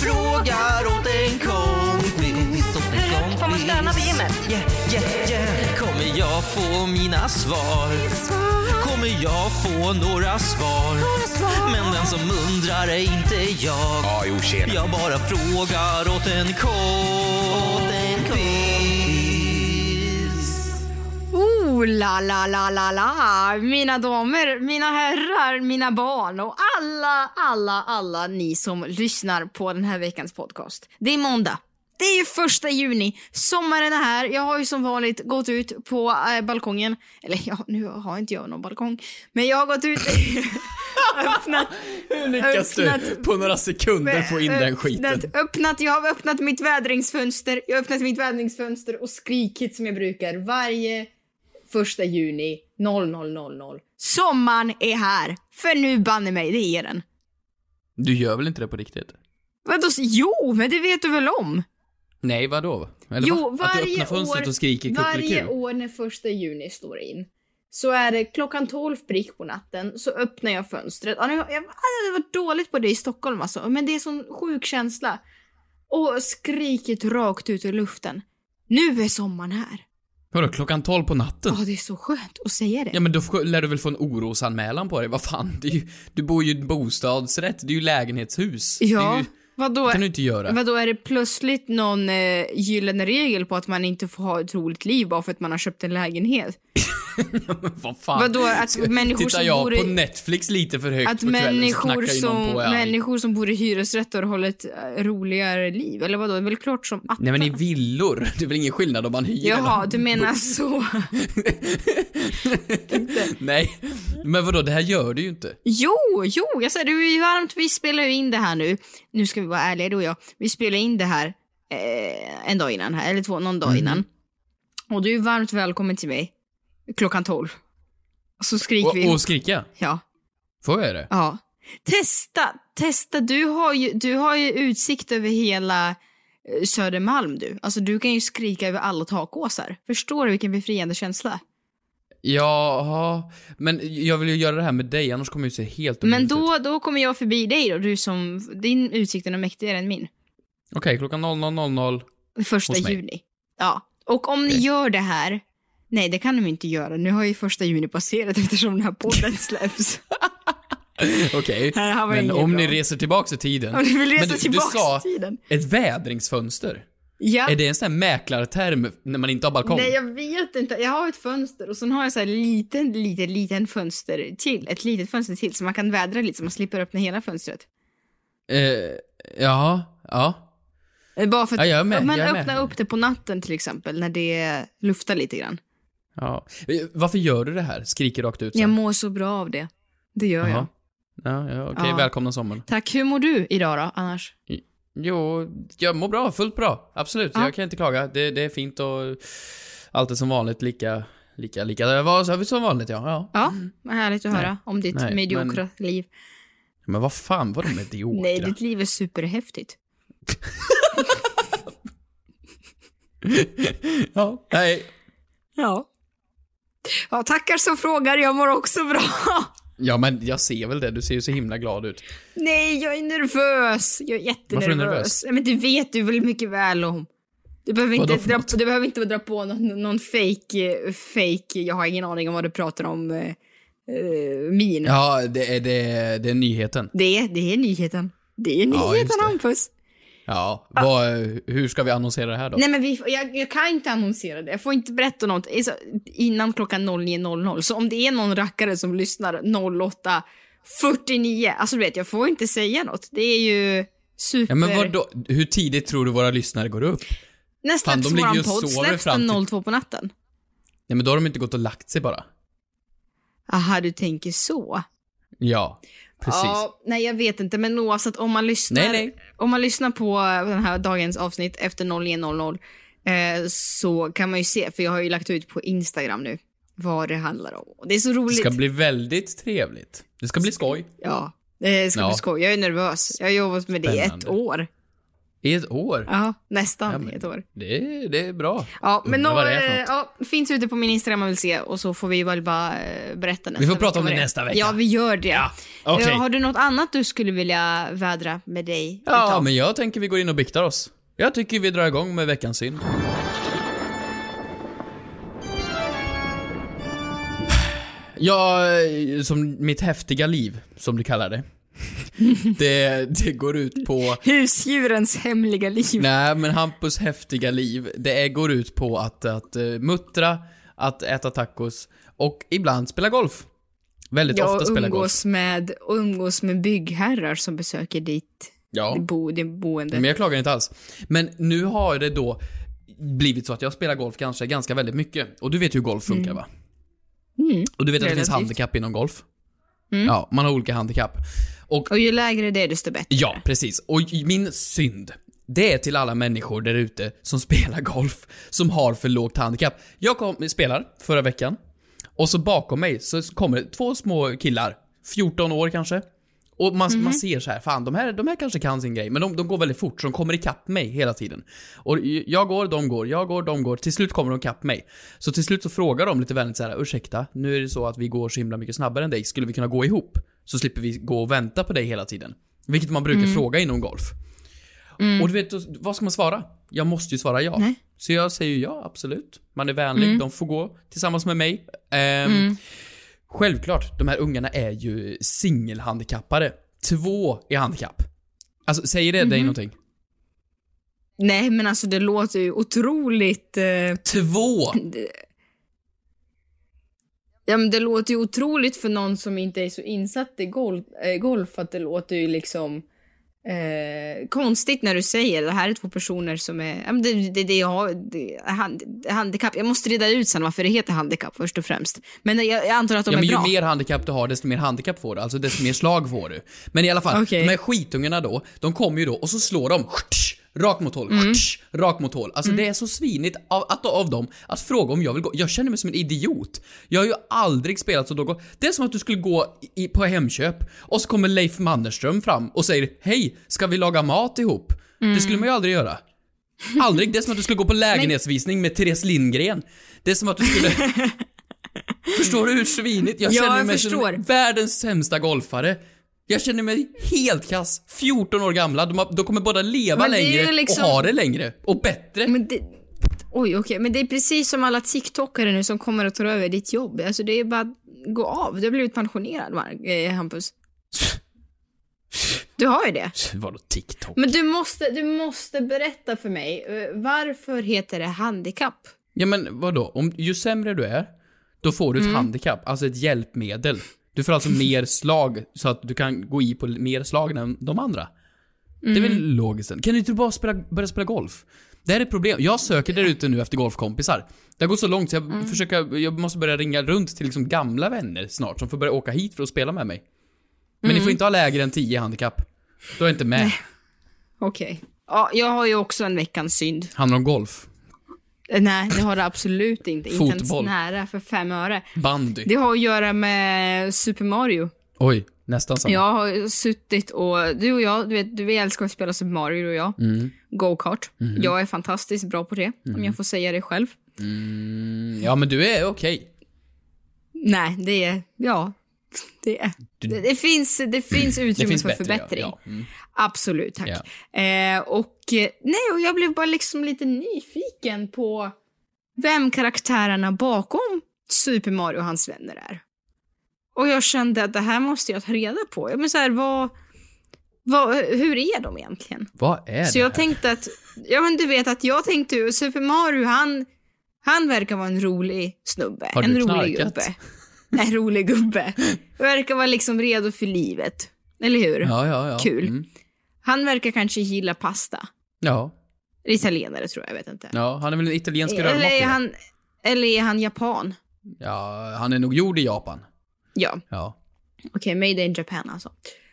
Frågar åt en kompis. Åt en kompis. Får man stöna på gymmet? Yeah, yeah, yeah. Kommer jag få mina svar? Kommer jag få några svar? Men den som undrar är inte jag. Ja, jo, tjena. Jag bara frågar åt en kompis. Oh la la la la la! Mina damer, mina herrar, mina barn och alla, alla, alla ni som lyssnar på den här veckans podcast. Det är måndag. Det är ju första juni. Sommaren är här. Jag har ju som vanligt gått ut på äh, balkongen. Eller ja, nu har inte jag någon balkong. Men jag har gått ut öppnat... Hur lyckas du öppnat- på några sekunder få in den skiten? Öppnat, öppnat, jag har öppnat mitt vädringsfönster, jag har öppnat mitt vädringsfönster och skrikit som jag brukar varje första juni 0000. Sommaren är här! För nu banne mig, det är den. Du gör väl inte det på riktigt? Vadå, jo, men det vet du väl om? Nej, vadå? Eller jo, va? Att du varje öppnar fönstret år, och skriker varje år när första juni står in så är det klockan 12 prick på natten så öppnar jag fönstret. Ja, nu- Jag, jag har varit dåligt på det i Stockholm alltså, men det är sån sjuk känsla. Och skriket rakt ut i luften. Nu är sommaren här. Vadå, klockan 12 på natten? Ja, det är så skönt att säga det. Ja men då får- lär du väl få en orosanmälan på dig, vad fan? Det är ju, du bor ju i en bostadsrätt, det är ju lägenhetshus. Ja, ju, vadå? det kan du inte göra. Vadå, är det plötsligt någon eh, gyllene regel på att man inte får ha ett roligt liv bara för att man har köpt en lägenhet? vad fan? Vadå, att människor Tittar som jag bor i- på Netflix lite för högt Att på människor som, på arg. människor som bor i hyresrätter har ett eh, roligare liv? Eller vadå, det är väl klart som att... Nej men i villor, det är väl ingen skillnad om man hyr Jaha, du menar så. Nej, men vadå, det här gör du ju inte. Jo, jo, jag säger det är ju varmt. Vi spelar ju in det här nu. Nu ska vi vara ärliga du och jag. Vi spelar in det här eh, en dag innan här, eller två, någon dag innan. Och du är varmt välkommen till mig. Klockan 12. Så skriker vi. Och, och skrika? Ja. Får jag det? Ja. Testa, testa. Du har ju, du har ju utsikt över hela eh, Södermalm du. Alltså du kan ju skrika över alla takåsar. Förstår du vilken befriande känsla? Jaha, men jag vill ju göra det här med dig, annars kommer jag ju se helt Men ut. då, då kommer jag förbi dig då, du som, din utsikt är mäktigare än min. Okej, klockan 00.00. Första Hos mig. juni. Ja. Och om ni gör det här, nej det kan de inte göra, nu har ju första juni passerat eftersom den här podden släpps. Okej, var men om bra. ni reser tillbaks i tiden. Om du vill resa men du, tillbaks du sa i tiden. ett vädringsfönster. Ja. Är det en sån här mäklarterm när man inte har balkong? Nej, jag vet inte. Jag har ett fönster och sen har jag så här liten, liten, liten fönster till. Ett litet fönster till så man kan vädra lite så man slipper öppna hela fönstret. Eh, ja, ja. Eh, Bara för att Ja, jag är med, man öppnar upp det på natten till exempel när det luftar lite grann. Ja. Varför gör du det här? Skriker rakt ut så? Jag mår så bra av det. Det gör jag. Jaha. Ja, ja okej, Ja. välkomna sommaren. Tack. Hur mår du idag då, annars? Jo, jag mår bra, fullt bra. Absolut, Ja. jag kan inte klaga. Det, det är fint och allt är som vanligt lika, lika, lika. Det var som vanligt ja. ja. Ja, vad härligt att Nej. höra om ditt Nej, mediokra liv. Men vad fan var de mediokra? Nej, ditt liv är superhäftigt. ja, nej. Ja. Ja, tackar som frågar. Jag mår också bra. Ja, men jag ser väl det. Du ser ju så himla glad ut. Nej, jag är nervös. Jag är jättenervös. Varför är du nervös? Ja, Men det vet du väl mycket väl om. Du behöver inte, dra, något? du behöver inte dra på någon, någon fake, eh, fake, jag har ingen aning om vad du pratar om, eh, eh, min. Ja, det är, det är, det är nyheten. Det, det är nyheten. Det är Ja, nyheten, det. Hampus. Ja, vad, hur ska vi annonsera det här då? Nej men vi, jag, jag kan inte annonsera det. Jag får inte berätta något innan klockan 09.00. Så om det är någon rackare som lyssnar 08.49, alltså du vet, jag får inte säga något. Det är ju super... Ja, men vadå? Hur tidigt tror du våra lyssnare går upp? När Fan, släpps ligger våran podd? Släpps den till- 02 på natten? Nej, men då har de inte gått och lagt sig bara. Aha, du tänker så. Ja. Precis. Ja, nej jag vet inte, men oavsett om man lyssnar, Nej, nej. Om man lyssnar på den här dagens avsnitt efter 09.00 eh, så kan man ju se, för jag har ju lagt ut på Instagram nu vad det handlar om. Det är så Det roligt. ska bli väldigt trevligt. Det ska bli skoj. Ja, det ska Ja. bli skoj. Jag är nervös. Jag har jobbat med det i ett Spännande. år. I ett år. Ja, nästan Ja, men ett år. Det, det är bra. Ja, men Undrar nå, vad det är för eh, ja, finns ute på min Instagram om man vill se och så får vi väl bara eh, berätta nästa Vi får prata om det nästa vecka. Ja, vi gör det. Ja, okej. Eh, Har du något annat du skulle vilja vädra med dig? Ja, utav? men jag tänker vi går in och biktar oss. Jag tycker vi drar igång med veckans synd. Ja, som mitt häftiga liv, som du kallar det. Det, det går ut på... Husdjurens hemliga liv. Nej, men Hampus häftiga liv, det är, går ut på att, att uh, muttra, att äta tacos och ibland spela golf. Väldigt Jag ofta spela golf. med, och umgås med byggherrar som besöker ditt, Ja. bo, ditt boende. Men jag klagar inte alls. Men nu har det då blivit så att jag spelar golf kanske ganska väldigt mycket. Och du vet hur golf funkar va? Mm. Och du vet att det finns Relativt. handikapp inom golf? Mm. Ja, man har olika handikapp. Och Och ju lägre det är, desto bättre. ja, precis. Och min synd, det är till alla människor där ute som spelar golf, som har för lågt handikapp. Jag kom, spelar förra veckan, och så bakom mig så kommer två små killar, 14 år kanske. Och man, Mhm. man ser så här, fan de här, de här kanske kan sin grej, men de, de går väldigt fort så de kommer ikapp mig hela tiden. Och jag går, de går, jag går, de går, till slut kommer de ikapp mig. Så till slut så frågar de lite vänligt så här, ursäkta, nu är det så att vi går så himla mycket snabbare än dig, skulle vi kunna gå ihop? Så slipper vi gå och vänta på dig hela tiden. Vilket man brukar fråga inom golf. Och du vet, vad ska man svara? Jag måste ju svara ja. Nej. Så jag säger ja, absolut. Man är vänlig, de får gå tillsammans med mig. Ehm, Självklart, de här ungarna är ju singelhandikappade. Två är handikapp. Alltså, säger det dig någonting? Nej, men alltså det låter ju otroligt... Eh, Två! Ja, men det låter ju otroligt för någon som inte är så insatt i golf, eh, golf att det låter ju liksom eh, konstigt när du säger det här är två personer som är, ja, men det, det, det, jag har, det, hand, handikapp. Jag måste reda ut sen varför det heter handikapp först och främst. Men jag, jag antar att de Ja, är men ju bra. mer handikapp du har, desto mer handikapp får du. Alltså desto mer slag får du. Men i alla fall, Okej. de här skitungarna då, de kommer ju då och så slår de rakt mot hål, Mm. rakt mot hål. Alltså det är så svinigt av, att, av dem att fråga om jag vill gå. Jag känner mig som en idiot. Jag har ju aldrig spelat så dåligt. Det är som att du skulle gå i, på Hemköp och så kommer Leif Mannerström fram och säger Hej, ska vi laga mat ihop? Mm. Det skulle man ju aldrig göra. Aldrig. Det är som att du skulle gå på lägenhetsvisning med Therese Lindgren. Det är som att du skulle... Förstår du hur svinigt? Jag Ja, känner jag mig förstår. som världens sämsta golfare. Jag känner mig helt kass. 14 år gamla. De, har, de kommer båda leva längre liksom- och ha det längre. Och bättre. Men det, oj, okej. Men det är precis som alla TikTokare nu som kommer att ta över ditt jobb. Alltså det är bara att gå av. Du har blivit pensionerad, Mark, eh, Hampus. Du har ju det. Vadå TikTok? Men du måste, du måste berätta för mig, eh, varför heter det handikapp? Ja men vadå? Om, ju sämre du är, då får du ett Mm. handikapp. Alltså ett hjälpmedel. Du får alltså mer slag så att du kan gå i på mer slag än de andra. Det är Mm. väl logiskt? Kan du inte bara spela, börja spela golf? Det här är ett problem. Jag söker där ute nu efter golfkompisar. Det har gått så långt så jag Mm. försöker, jag måste börja ringa runt till liksom gamla vänner snart som får börja åka hit för att spela med mig. Men Mm. ni får inte ha lägre än 10 handikapp. Då är jag inte med. Okej. Ja, jag har ju också en veckans synd. Handlar om golf, Nej, det har det absolut inte. Inte ens nära för fem öre. bandy. Det har att göra med Super Mario. Oj, nästan samma. Jag har suttit och, du och jag, du vet, du, vi älskar att spela Super Mario och jag. Mm. Go-kart. Mhm. Jag är fantastiskt bra på det, om jag får säga det själv. Mm, ja men du är okej. Nej, det är, ja. Det, det, det finns, det finns utrymme finns för bättre, ja. förbättring. Ja, mm. Absolut, tack. Ja. Eh, och eh, nej, och jag blev bara liksom lite nyfiken på vem karaktärerna bakom Super Mario och hans vänner är. Och jag kände att det här måste jag ta reda på. Men så här, vad, vad, hur är de egentligen? Vad är Så det jag här? tänkte att, ja men du vet att jag tänkte ju, Super Mario han, han verkar vara en rolig snubbe. Har en du rolig knarkat? gubbe. En rolig gubbe. Verkar vara liksom redo för livet. Eller hur? Ja, ja, ja. Kul. Mm. Han verkar kanske gilla pasta. Ja. Italienare tror jag, jag vet inte. ja, han är väl en italiensk eller, är rörmokare? han, eller är han japan? Ja, han är nog gjord i Japan. Ja. Ja. Okej, Made in Japan alltså.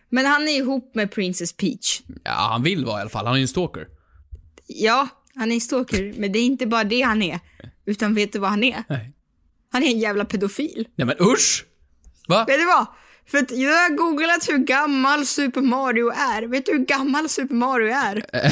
Men han är ihop med Princess Peach. Ja, han vill vara i alla fall. Han är ju en stalker. Ja, han är en stalker, men det är inte bara det han är. Utan vet du vad han är? Nej. Han är en jävla pedofil. Nej men usch! Va? Vet du vad? För att jag har googlat hur gammal Super Mario är. Vet du hur gammal Super Mario är?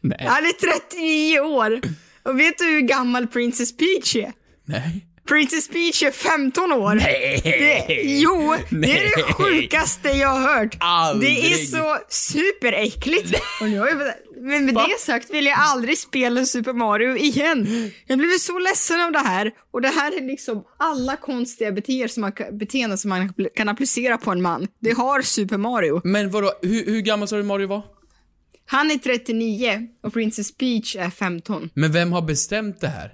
Nej. Han är 39 år. Och vet du hur gammal Princess Peach är? Nej. Princess Peach är 15 år. Nej. Det, jo, det är det Nej. sjukaste jag har hört. Aldrig. Det är så superäckligt. Och men med det sagt vill jag aldrig spela Super Mario igen. Jag blev så ledsen av det här. Och det här är liksom alla konstiga beteenden som man, beteenden som man kan applicera på en man. Det har Super Mario. Men vadå, hur, hur gammal sa du Mario var? Han är 39 och Princess Peach är 15. Men vem har bestämt det här?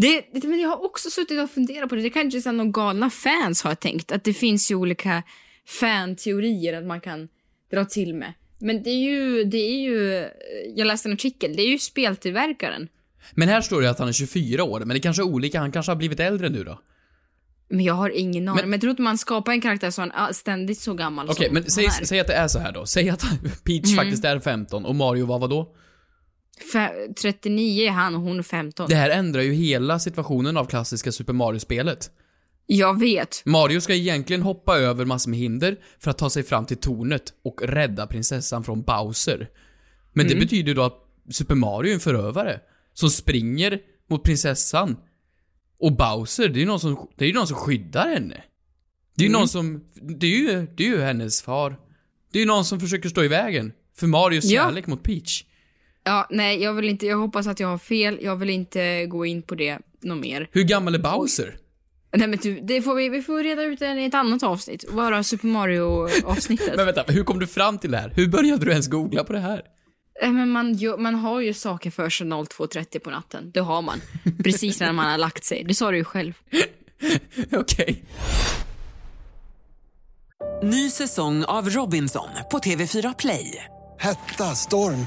Det, det, men jag har också suttit och funderat på det. Det kanske är så någon galna fans har tänkt. Att det finns ju olika fan-teorier att man kan dra till med. Men det är ju, det är ju, jag läste en artikel, det är ju speltillverkaren. Men här står det att han är 24 år, men det kanske är olika, han kanske har blivit äldre nu då? Men jag har ingen aning. Men- Men, jag tror att man skapar en karaktär så han är ständigt så gammal Okej, som men säg, säg att det är så här då. Säg att Peach faktiskt är 15 och Mario var vad då? Fe- 39 är han och hon är 15. Det här ändrar ju hela situationen av klassiska Super Mario-spelet. Jag vet. Mario ska egentligen hoppa över massor med hinder för att ta sig fram till tornet och rädda prinsessan från Bowser. Men Mm. det betyder då att Super Mario är en förövare som springer mot prinsessan. Och Bowser, det är ju någon som, det är ju någon som skyddar henne. Det är ju Mm. någon som, det är ju, det är ju hennes far. Det är ju någon som försöker stå i vägen för Marios Ja. kärlek mot Peach. Ja, nej, jag vill inte, jag hoppas att jag har fel. Jag vill inte gå in på det något mer. Hur gammal är Bowser? Nej men du, det får vi, vi får reda ut i ett annat avsnitt. Bara Super Mario-avsnittet. Men vänta, hur kom du fram till det här? Hur började du ens googla på det här? Nej, men man, gör- man har ju saker för sig 02.30 på natten. Det har man. Precis när man har lagt sig. Det sa du ju själv. Okej. Ny säsong av Robinson på TV4 Play. Hetta, storm,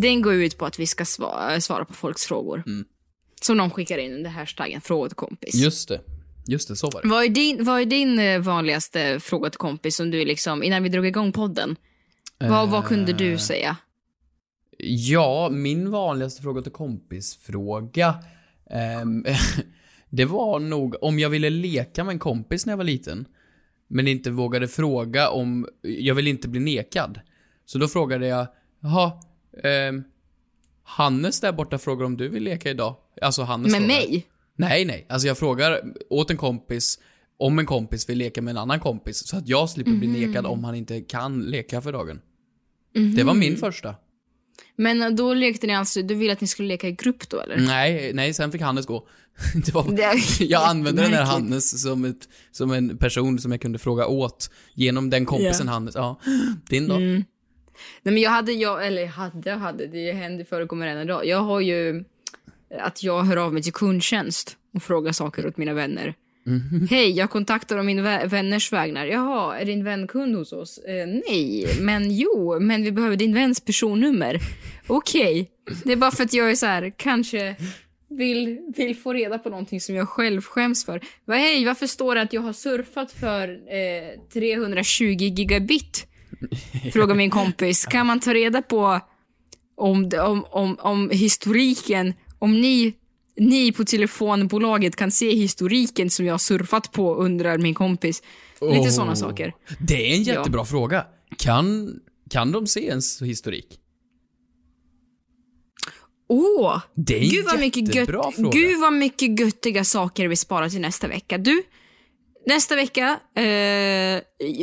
den går ut på att vi ska svara, svara på folks frågor. Som de skickar in under hashtaggen fråga till kompis. Just det. Just det, så var det. Vad är din, vad är din eh, vanligaste fråga till kompis som du liksom, innan vi drog igång podden? Vad, vad kunde du säga? Ja, min vanligaste fråga till kompisfråga. ehm, det var nog om jag ville leka med en kompis när jag var liten. Men inte vågade fråga om, jag vill inte bli nekad. Så då frågade jag, jaha, ehm, Hannes där borta frågar om du vill leka idag? Alltså Hannes Med frågar. mig? Nej, nej. Alltså jag frågar åt en kompis om en kompis vill leka med en annan kompis. Så att jag slipper bli nekad om han inte kan leka för dagen. Det var min första. Men då lekte ni alltså, du ville att ni skulle leka i grupp då eller? Nej, nej, sen fick Hannes gå. Det var, Det- jag använde den här. Hannes som, ett, som en person som jag kunde fråga åt genom den kompisen Ja. Hannes. Ja, din då? Nej men jag hade, jag, eller hade hade, det händer förekommer än idag. Jag har ju att jag hör av mig till kundtjänst och frågar saker åt mina vänner. Hej, jag kontaktar om min vä- vänners vägnar. Jaha, är din vän kund hos oss? Eh, nej, men jo, men vi behöver din väns personnummer. Okej, det är bara för att jag är så här, kanske vill, vill få reda på någonting som jag själv skäms för. Va, hej, varför står det att jag har surfat för eh, 320 gigabit? Frågar min kompis. Kan man ta reda på om, om, om, om historiken, om ni, ni på telefonbolaget kan se historiken som jag har surfat på, undrar min kompis. Lite Åh. sådana saker. Det är en jättebra fråga. Kan Kan de se ens historik? Åh! Det är en Gud vad mycket gött, fråga. Gud vad mycket göttiga saker vi sparar till nästa vecka. Du, nästa vecka, eh,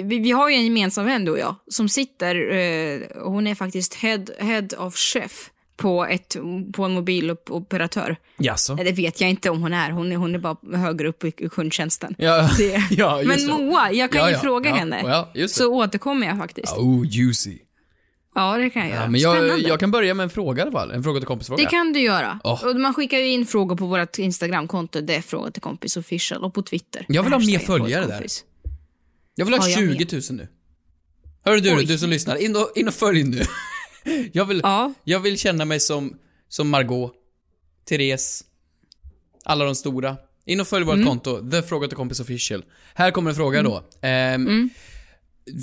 vi, vi har ju en gemensam vän du och jag, som sitter, eh, hon är faktiskt head, head of chef på, ett, på en mobiloperatör. Jaså? Nej, Det vet jag inte om hon är, hon är, hon är bara högre upp i i kundtjänsten. Ja, ja just Men. Moa, jag kan Ja, ju ja, fråga henne. Så återkommer jag faktiskt. Oh, juicy. Ja, det kan jag göra. Ja, men jag, Spännande. jag kan börja med en fråga i alla fall. En fråga till kompisfråga. Det kan du göra. Åh. Och man skickar ju in frågor på vårt Instagramkonto, det är fråga till kompis official, och på Twitter. Jag vill ha mer Hashtag följare där. Jag vill ha Ja, jag 20 000 nu. Hör du, Oj. du som lyssnar, in och, in och följ nu. jag, vill, Ja. jag vill känna mig som, som Margot, Therese, alla de stora. In och följ vårt Mm. konto, The Fråga till Kompis Official. Här kommer en fråga då. Ehm, Mm.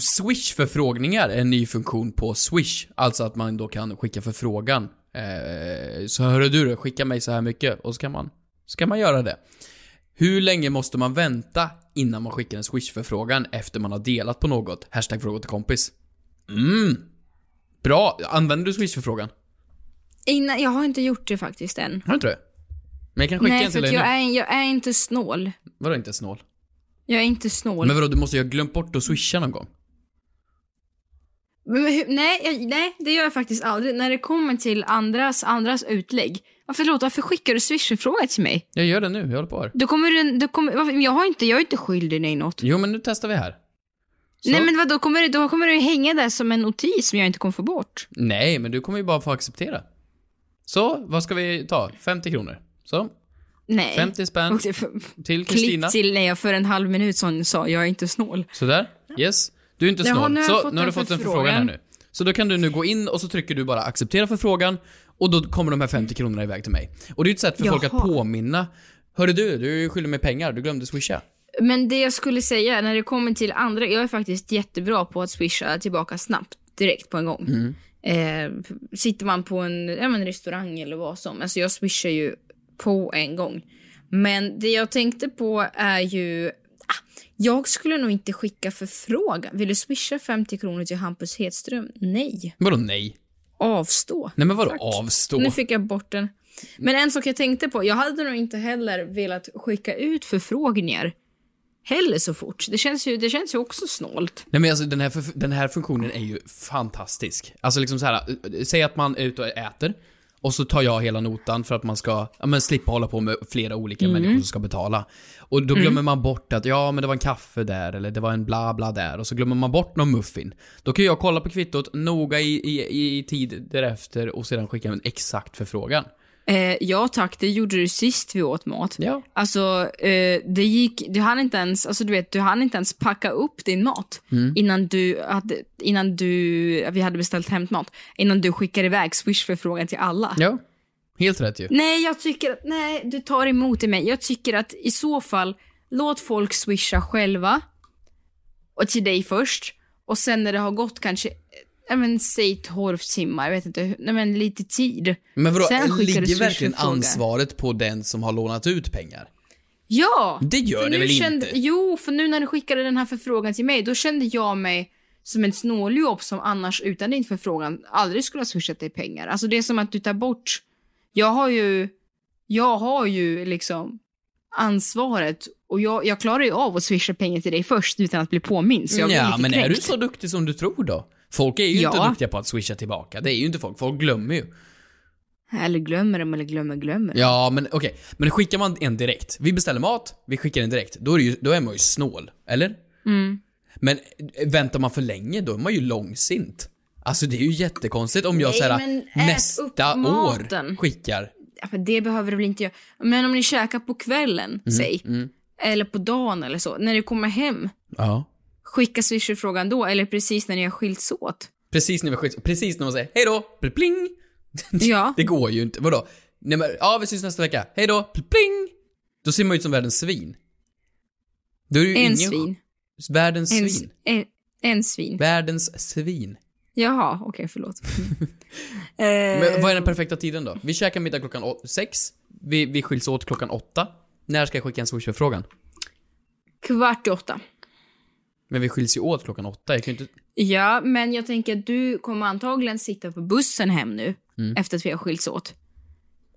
Swish-förfrågningar är en ny funktion på Swish. Alltså att man då kan skicka förfrågan. Eh, så hörru du skicka mig så här mycket. Och så kan man, så kan man göra det. Hur länge måste man vänta innan man skickar en Swish-förfrågan efter man har delat på något? Hashtag fråga till kompis. Mm. Bra. Använder du Swish-förfrågan? Innan, jag har inte gjort det faktiskt än. Har du inte det? Men jag kan skicka Nej, en till dig jag nu. är, jag är inte snål. Vadå inte snål? Jag är inte snål. Men vadå, du måste ju ha glömt bort att swisha någon gång. Men hur, nej, jag, nej, det gör jag faktiskt aldrig. När det kommer till andras, andras utlägg. Ja, förlåt, varför skickar du swish-fråga till mig? Jag gör det nu, jag håller på här. Då kommer du, då kommer, varför, jag har inte, jag är inte skyldig dig något. Jo, men nu testar vi här. Så. Nej men vad då kommer det, då kommer det hänga där som en notis som jag inte kommer få bort. Nej, men du kommer ju bara få acceptera. Så, vad ska vi ta? 50 kronor. Så, Nej. 50 spänn till Kristina. Till när jag för en halv minut sedan sa jag är inte snål. Sådär. Yes. Du är inte Jaha, snål. nu så, nu har du fått en förfrågan. här nu. Så då kan du nu gå in och så trycker du bara acceptera förfrågan och då kommer de här 50 kronorna iväg till mig. Och det är ett sätt för folk att Jaha. påminna. Hörru du, du skyldig mig pengar, du glömde swisha. Men det jag skulle säga när det kommer till andra, jag är faktiskt jättebra på att swisha tillbaka snabbt, direkt på en gång. Mm. Eh, sitter man på en ja, men restaurang eller vad som, alltså jag swishar ju på en gång. Men det jag tänkte på är ju, ah, jag skulle nog inte skicka förfrågan. Vill du swisha 50 kronor till Hampus Hedström? Nej. Vadå nej? Avstå. Nej men vadå Tack. avstå? Nu fick jag bort den. Men en sak jag tänkte på, jag hade nog inte heller velat skicka ut förfrågningar heller så fort. Det känns ju, det känns ju också snålt. Nej men alltså den här, den här funktionen är ju fantastisk. Alltså liksom så här, eh, säg att man är ute och äter. Och så tar jag hela notan för att man ska, ja men slippa hålla på med flera olika Mm. människor som ska betala. Och då glömmer man bort att, ja men det var en kaffe där, eller det var en bla bla där, och så glömmer man bort någon muffin. Då kan jag kolla på kvittot noga i, i, i tid därefter och sedan skicka en exakt förfrågan. Eh, ja tack, det gjorde du sist vi åt mat. Ja. Alltså, eh, det gick, du hann inte ens, alltså du vet, du hann inte ens packa upp din mat innan du hade, innan du, vi hade beställt hämtmat, innan du skickade iväg swish-förfrågan till alla. Ja. Helt rätt ju. Nej, jag tycker att, nej, du tar emot i mig. Jag tycker att i så fall, låt folk swisha själva. Och till dig först. Och sen när det har gått kanske, ja men säg 12 timmar, jag vet inte, nej men lite tid. Men vadå, Sen ligger verkligen ansvaret på den som har lånat ut pengar? Ja! Det gör det väl kände, inte? Jo, för nu när du skickade den här förfrågan till mig, då kände jag mig som en snåljobb som annars utan din förfrågan aldrig skulle ha swishat dig pengar. Alltså det är som att du tar bort, jag har ju, jag har ju liksom ansvaret och jag, jag klarar ju av att swisha pengar till dig först utan att bli påmind. Så jag blir ja, lite men är kränkt. du så duktig som du tror då? Folk är ju inte Ja. duktiga på att swisha tillbaka. Det är ju inte folk. Folk glömmer ju. Eller glömmer dem eller glömmer glömmer. Ja, men okej. Men skickar man en direkt. Vi beställer mat, vi skickar en direkt. Då är, ju, då är man ju snål. Eller? Mm. Men eh, väntar man för länge, då är man ju långsint. Alltså det är ju jättekonstigt om jag upp nästa år skickar. Ja, men det behöver du väl inte göra. Men om ni käkar på kvällen, Mm, säg. Eller på dagen eller så. När du kommer hem, Ja. Skicka swish-frågan då eller precis när ni har skilts åt. Precis när vi skicks, precis när man säger hej då, pling. Ja. Det går ju inte. Vadå? Nej men, ja vi syns nästa vecka. Hej då, pling. Då ser man ut som världens svin. Då är det ju En ingen... svin. Världens En, svin. en, en svin. Världens svin. Jaha, okej förlåt. eh, Men vad är den perfekta tiden då? Vi käkar middag klockan å- sex. Vi, vi skiljs åt klockan åtta. När ska jag skicka en swishförfrågan? kvart i åtta. Men vi skiljs ju åt klockan åtta. Jag kan inte... Ja, men jag tänker att du kommer antagligen sitta på bussen hem nu Mm. efter att vi har skilts åt.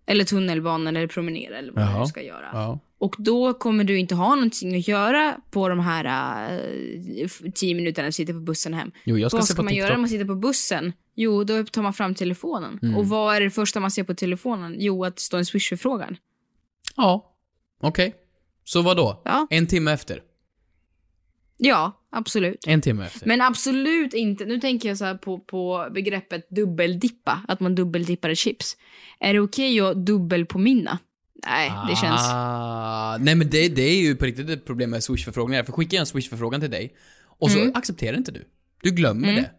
Eller tunnelbanan eller promenera eller vad Jaha. du ska göra. Ja. Och då kommer du inte ha någonting att göra på de här uh, tio minuterna du sitter på bussen hem. Jo, jag ska vad ska man göra när man sitter på bussen? Jo, då tar man fram telefonen. Mm. Och vad är det första man ser på telefonen? Jo, att det står en swish-förfrågan. Ja. Okej. Så vad då? Ja. En timme efter? Ja, absolut. En timme efter? Men absolut inte. Nu tänker jag så på, på begreppet dubbeldippa. Att man dubbeldippar chips. Är det okej att dubbelpåminna? Nej, det känns... Ah, nej men det, det är ju på riktigt ett problem med Swish-förfrågningar. För skickar jag en Swish-förfrågan till dig och så Mm. accepterar inte du. Du glömmer Mm. det.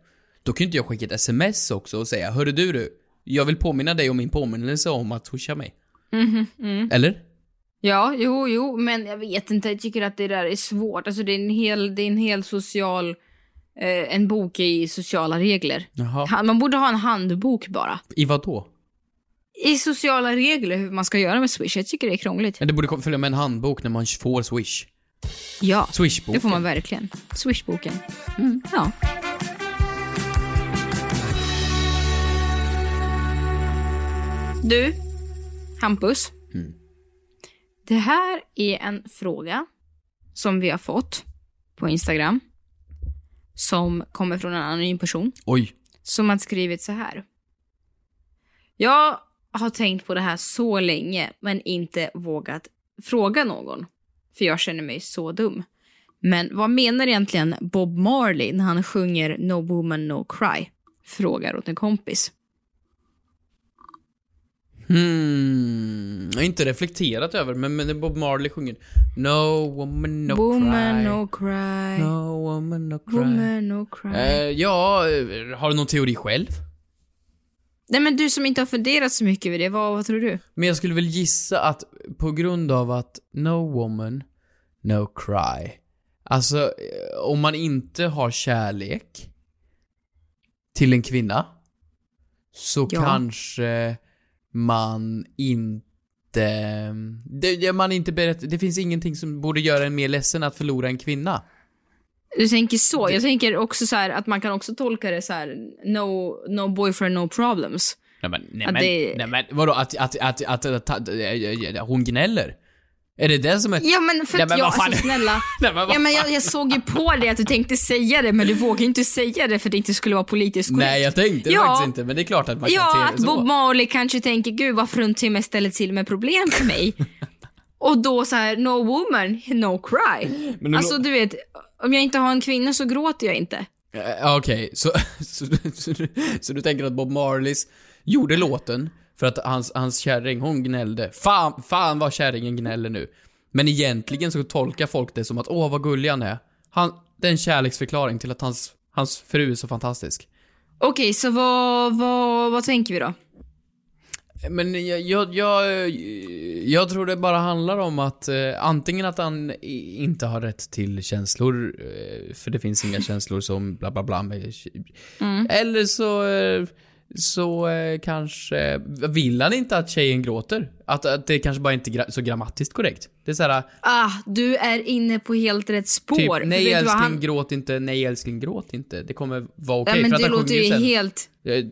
Då kan inte jag skicka ett sms också och säga Hörru du du, jag vill påminna dig om min påminnelse om att swisha mig. Mhm, mm. Eller? Ja, jo, jo, men jag vet inte. Jag tycker att det där är svårt. Alltså det är en hel, det är en hel social... Eh, en bok i sociala regler. Jaha. Ha- Man borde ha en handbok bara. I vad då? I sociala regler hur man ska göra med Swish. Jag tycker det är krångligt. Det borde följa med en handbok när man får Swish. Ja, Swishboken. det får man verkligen. Swishboken. Mm, ja. Du, Hampus. Det här är en fråga som vi har fått på Instagram. Som kommer från en anonym person. Oj. Som har skrivit så här. Jag har tänkt på det här så länge men inte vågat fråga någon. För jag känner mig så dum. Men vad menar egentligen Bob Marley när han sjunger No woman no cry? Frågar åt en kompis. Hmm. Jag har inte reflekterat över men, men Bob Marley sjunger No woman no woman cry. no cry. No woman no cry. Woman no cry. Eh, ja, eh, har du någon teori själv? Nej men du som inte har funderat så mycket över det, vad, vad tror du? Men jag skulle väl gissa att på grund av att no woman, no cry. Alltså, eh, om man inte har kärlek till en kvinna så Ja. kanske man inte... Det, man inte beredd, det finns ingenting som borde göra en mer ledsen att förlora en kvinna. Du tänker så. Jag tänker också så här att man kan också tolka det så här no, no boyfriend no problems. Nej men, nej men, det- nej men vadå, att, att, att, att hon gnäller? Är det det som är... Ja men för Nej, att men jag, alltså snälla. Nej, men ja, men jag, jag såg ju på dig att du tänkte säga det men du vågade inte säga det för att det inte skulle vara politiskt korrekt. Nej jag tänkte Ja. faktiskt inte, men det är klart att man kan Ja, se att det så. Bob Marley kanske tänker gud vad fruntimmer ställer till med problem för mig. Och då så här, no woman, no cry. Men alltså du vet, om jag inte har en kvinna så gråter jag inte. Eh, Okej, så, så, så, du- så du tänker att Bob Marleys gjorde låten för att hans, hans kärring, hon gnällde. Fan, fan vad kärringen gnäller nu. Men egentligen så tolkar folk det som att åh vad gullig han är. Han, det är en kärleksförklaring till att hans, hans fru är så fantastisk. Okej, så vad, vad, vad tänker vi då? Men jag, jag, jag, jag tror det bara handlar om att eh, antingen att han i- inte har rätt till känslor, eh, för det finns inga känslor som bla bla bla med, Mm. Eller så, eh, så eh, kanske, vill han inte att tjejen gråter? Att, att det kanske bara inte är gra- så grammatiskt korrekt. Det är såhär, Ah, du är inne på helt rätt spår. typ, nej älskling han- gråt inte, nej älskling gråt inte. Det kommer vara okej. Ja, men det låter ju sen. helt...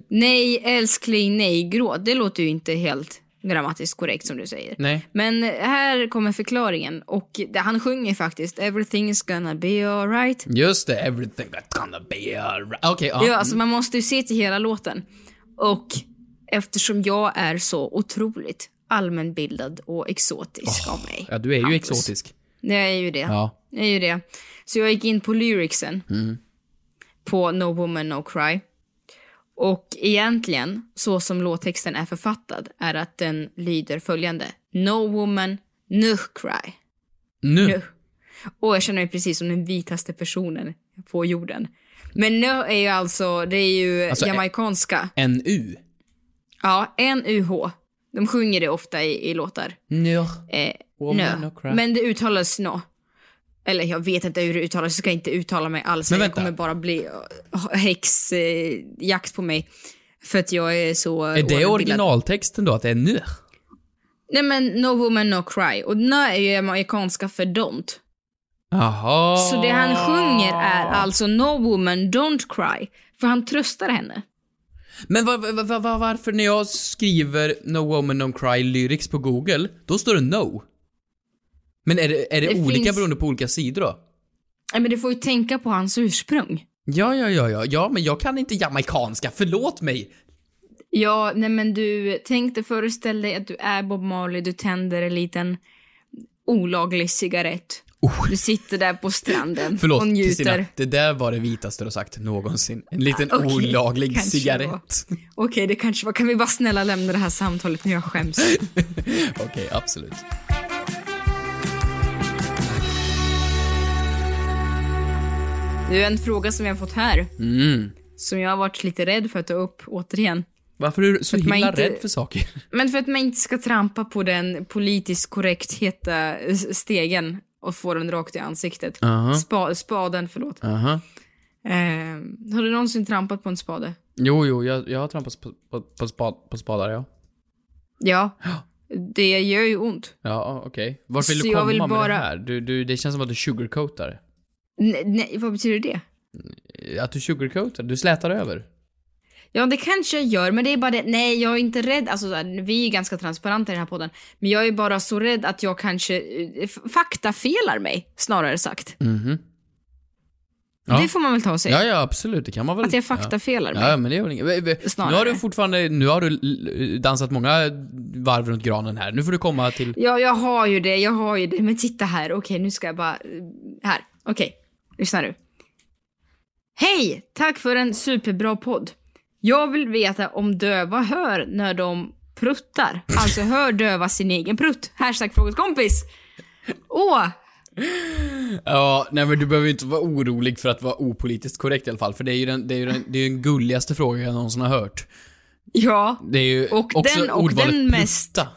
Nej, älskling, nej, gråt. Det låter ju inte helt grammatiskt korrekt som du säger. Nej. Men här kommer förklaringen. Och han sjunger faktiskt “Everything is gonna be alright”. Just det, everything that's gonna be alright. Okej, ja. Ja, alltså man måste ju se till hela låten. Och eftersom jag är så otroligt allmänbildad och exotisk av mig. ja, du är ju Hampus. exotisk. Det är ju det. Ja. Det är ju det. Så jag gick in på lyricsen Mm. på No Woman No Cry. Och egentligen, så som låttexten är författad, är att den lyder följande. No woman, no cry. Nu. Nu. Och jag känner mig precis som den vitaste personen på jorden. Men nu är ju alltså, det är ju Alltså, jamaicanska. NU. Ja, N-U-H. De sjunger det ofta i, i låtar. Nu. Eh, nö. no cry. Men det uttalas nå. Eller jag vet inte hur det uttalas, jag ska inte uttala mig alls. Men jag vänta. kommer bara bli häxjakt eh, jakt på mig. För att jag är så... Är det originaltexten då, att det är nu? Nej men no woman no cry. Och no är ju amerikanska för don't. Jaha. Så det han sjunger är alltså No woman don't cry. För han tröstar henne. Men va, va, va, va, varför när jag skriver No Woman No Cry lyrics på Google, då står det No? Men är det, är det, Det olika finns- beroende på olika sidor då? Nej, men du får ju tänka på hans ursprung. Ja, ja, ja, ja, ja, men jag kan inte jamaicanska, förlåt mig! Ja, nej men du, tänk dig, föreställ dig att du är Bob Marley, du tänder en liten olaglig cigarett. Du sitter där på stranden Oh. Förlåt, och njuter. Kristina, det där var det vitaste du har sagt någonsin. En liten Ah, okej, olaglig kanske cigarett. Okej, det kanske var... Kan vi bara snälla lämna det här samtalet nu? Jag skäms. Okej, absolut. Det är en fråga som jag har fått här, Mm. som jag har varit lite rädd för att ta upp återigen. Varför är du så himla inte- rädd för saker? Men för att man inte ska trampa på den politiskt korrektheta eh, stegen och få den rakt i ansiktet. Aha. Spa, spaden, förlåt. Aha. Eh, har du någonsin trampat på en spade? Jo, jo, jag, jag har trampat på, på, på, spad, på spadar, ja. Ja. Det gör ju ont. Ja, okej. Vart vill Så du komma vill med bara- det här? Du, du, det känns som att du sugarcoatar. Nej, nej, vad betyder det? Att du sugarcoatar? Du slätar över? Ja, det kanske jag gör, men det är bara det. Nej, jag är inte rädd. Alltså, vi är ganska transparenta i den här podden. Men jag är bara så rädd att jag kanske eh, faktafelar mig, snarare sagt. Mhm. Ja. Det får man väl ta och säga. Ja, ja, absolut. Det kan man väl. Att jag faktafelar ja. mig. Ja, men det väl inget. Nu Snarare. har du fortfarande, nu har du dansat många varv runt granen här. Nu får du komma till... Ja, jag har ju det, jag har ju det. Men titta här, okej, nu ska jag bara... Här, okej. Lyssna nu. Hej! Tack för en superbra podd. Jag vill veta om döva hör när de pruttar. Alltså, hör döva sin egen prutt? Hashtag frågeskompis. Åh! Ja, nej men du behöver inte vara orolig för att vara opolitiskt korrekt i alla fall. För det är ju den, det är ju den, det är den gulligaste frågan jag någonsin har hört. Ja. Det är ju Och också den- och den mest- prutta.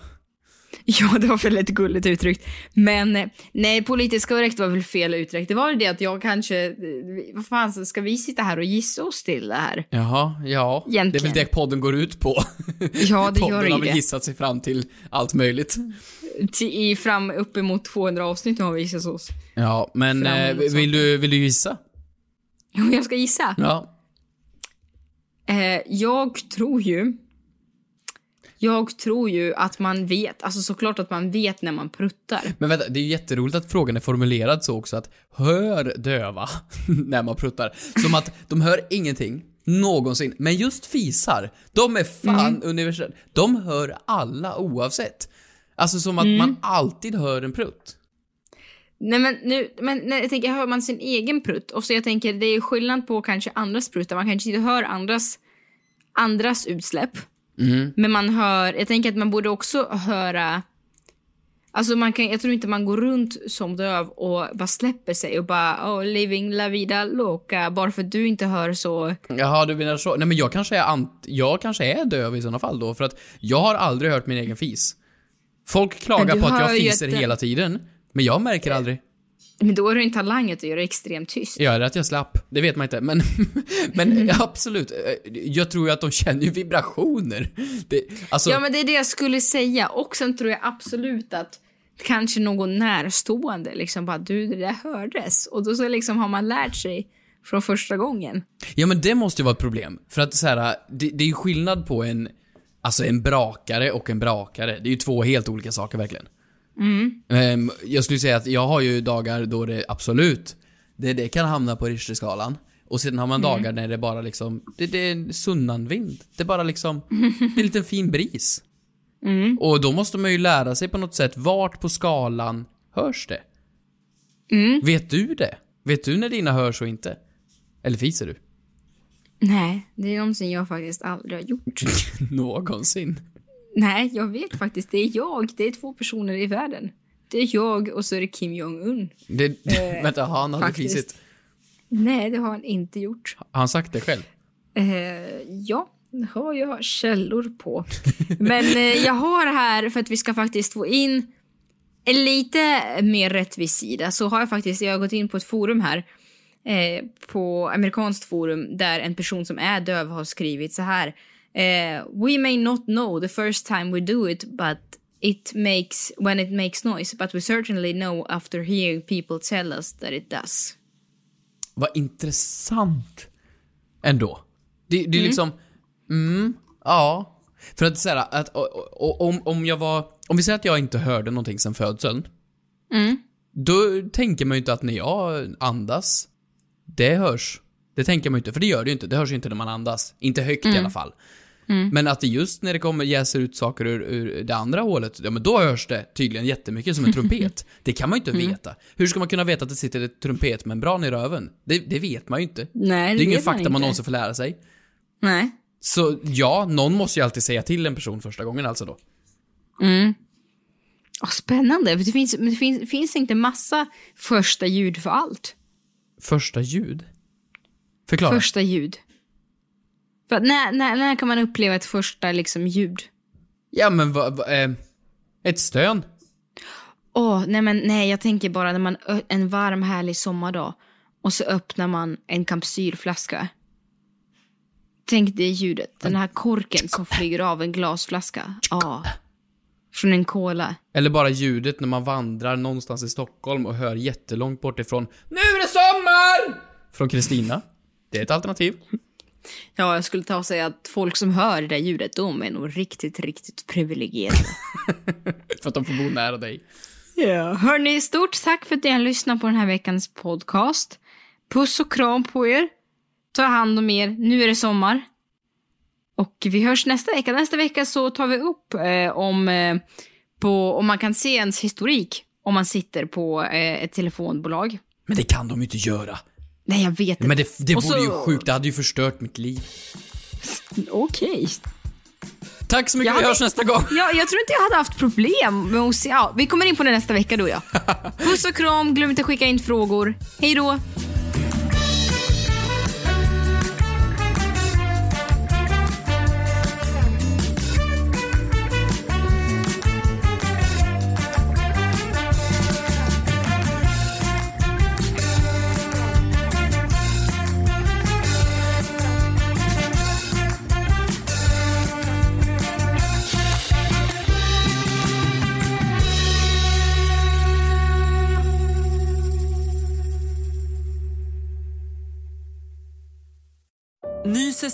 Ja, det var väldigt gulligt uttryckt. Men eh, nej, politiskt korrekt var väl fel uttryckt. Det var det att jag kanske... eh, Vad fan, ska vi sitta här och gissa oss till det här? Jaha, ja. Det är Egentligen. väl det podden går ut på. Ja, det gör podden det har väl gissat sig fram till allt möjligt. Till, i fram uppemot 200 avsnitt har vi gissat oss. Ja, men eh, vill, du, vill du gissa? Om jag ska gissa? Ja. Eh, jag tror ju... Jag tror ju att man vet, alltså såklart att man vet när man pruttar. Men vänta, det är ju jätteroligt att frågan är formulerad så också att hör döva när man pruttar. Som att de hör ingenting, någonsin. Men just fisar, de är fan Mm. universella. De hör alla oavsett. Alltså som att Mm. man alltid hör en prutt. Nej men nu, men när jag tänker, hör man sin egen prutt? Och så jag tänker, det är skillnad på kanske andras pruttar. Man kanske inte hör andras, andras utsläpp. Mm. Men man hör, jag tänker att man borde också höra Alltså man kan, jag tror inte man går runt som döv och bara släpper sig och bara oh, living la vida loca bara för att du inte hör så. Jaha, du menar så. Nej men jag kanske är ant- jag kanske är döv i sådana fall då, för att jag har aldrig hört min egen fis. Folk klagar på att jag fiser hela tiden, men jag märker aldrig. Men då är du en talang att göra det extremt tyst. Ja, det är att jag slapp. Det vet man inte, men, men absolut. Jag tror ju att de känner ju vibrationer. Det, alltså, Ja men det är det jag skulle säga och sen tror jag absolut att kanske någon närstående liksom bara du det där hördes och då så liksom har man lärt sig från första gången. Ja men det måste ju vara ett problem. För att så här, det, det är ju skillnad på en, alltså en brakare och en brakare. Det är ju två helt olika saker verkligen. Mm. Ehm, jag skulle säga att jag har ju dagar då det absolut, det, det kan hamna på Richterskalan. Och sedan har man Mm. dagar när det bara liksom, det, det är en sunnanvind. Det bara liksom, det är en liten fin bris. Mm. Och då måste man ju lära sig på något sätt, vart på skalan hörs det? Mm. Vet du det? Vet du när dina hörs och inte? Eller fiser du? Nej, det är någonting jag faktiskt aldrig har gjort. Någonsin. Nej, jag vet faktiskt. Det är jag. Det är två personer i världen. Det är jag och så är det Kim Jong-Un. Det, Eh, vänta, har han aldrig fisit? Nej, det har han inte gjort. Har han sagt det själv? Eh, ja, det har jag källor på. Men eh, jag har här, för att vi ska faktiskt få in en lite mer rättvis sida, så har jag faktiskt, jag har gått in på ett forum här, eh, på amerikanskt forum, där en person som är döv har skrivit så här. Eh, We may not know the first time we do it, but it makes when it makes noise, but we certainly know after hearing people tell us that it does. Vad intressant. Ändå. Det, det är Mm. liksom, mm, ja. För att säga att om, om jag var, om vi säger att jag inte hörde någonting sen födseln. Mm. Då tänker man ju inte att när jag andas, det hörs. Det tänker man ju inte, för det gör det ju inte. Det hörs ju inte när man andas. Inte högt i Mm. alla fall. Mm. Men att det just när det kommer jäser ut saker ur, ur det andra hålet, ja men då hörs det tydligen jättemycket som en trumpet. det kan man ju inte Mm. veta. Hur ska man kunna veta att det sitter ett trumpetmembran i röven? Det, det vet man ju inte. Nej, det det är ingen man fakta man inte. någonsin får lära sig. Nej. Så ja, någon måste ju alltid säga till en person första gången alltså då. Mm. Åh, spännande. Det finns, det finns, finns inte massa första ljud för allt? Första ljud? Förklara. Första ljud. För när, när, när kan man uppleva ett första liksom ljud? Ja men vad, va, eh, ett stön. Åh, nej men nej, jag tänker bara när man en varm härlig sommardag och så öppnar man en kapsylflaska. Tänk det ljudet, den här korken som flyger av en glasflaska. Ja. Från en cola. Eller bara ljudet när man vandrar någonstans i Stockholm och hör jättelångt bort ifrån Nu är det sommar! Från Kristina. Det är ett alternativ. Ja, jag skulle ta och säga att folk som hör det där ljudet, de är nog riktigt, riktigt privilegierade. För att de får bo nära dig. Ja. Hörni, stort tack för att ni har lyssnat på den här veckans podcast. Puss och kram på er. Ta hand om er. Nu är det sommar. Och vi hörs nästa vecka. Nästa vecka så tar vi upp eh, om, eh, på, om man kan se ens historik om man sitter på eh, ett telefonbolag. Men det kan de ju inte göra. Nej, jag vet inte. Men det, det Och vore ju så- sjukt, det hade ju förstört mitt liv. Okej. Tack så mycket, Jag vi hade- hörs nästa gång. Ja, jag tror inte jag hade haft problem med att se... Ja, vi kommer in på det nästa vecka du och jag. Puss och kram, glöm inte att skicka in frågor. Hej då!